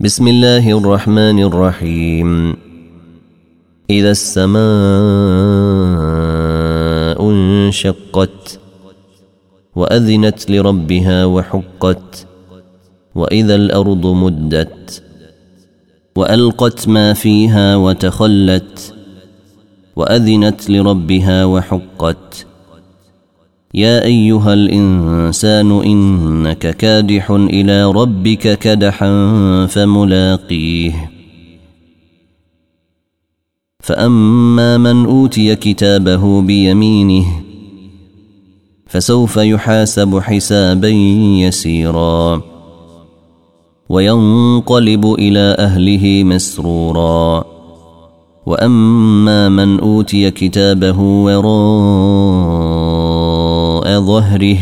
بسم الله الرحمن الرحيم. إذا السماء انشقت وأذنت لربها وحقت وإذا الأرض مدت وألقت ما فيها وتخلت وأذنت لربها وحقت يا أيها الإنسان إنك كادح إلى ربك كدحا فملاقيه. فأما من أوتي كتابه بيمينه فسوف يحاسب حسابا يسيرا وينقلب إلى أهله مسرورا. وأما من أوتي كتابه وراء ظهره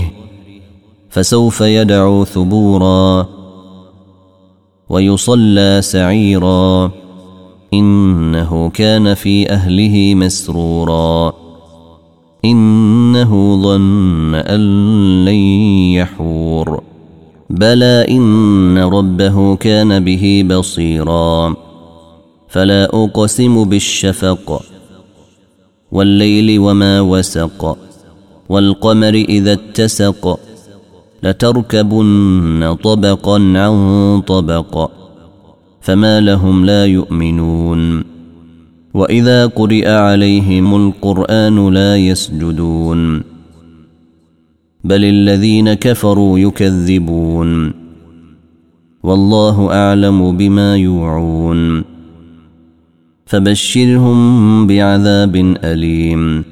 فسوف يدعو ثبورا ويصلى سعيرا. إنه كان في أهله مسرورا. إنه ظن أن لن يحور. بلى إن ربه كان به بصيرا. فلا أقسم بالشفق والليل وما وسق. والقمر إذا اتسق لتركبن طبقا عن طبق فما لهم لا يؤمنون. وإذا قرئ عليهم القرآن لا يسجدون. بل الذين كفروا يكذبون. والله أعلم بما يوعون. فبشرهم بعذاب أليم.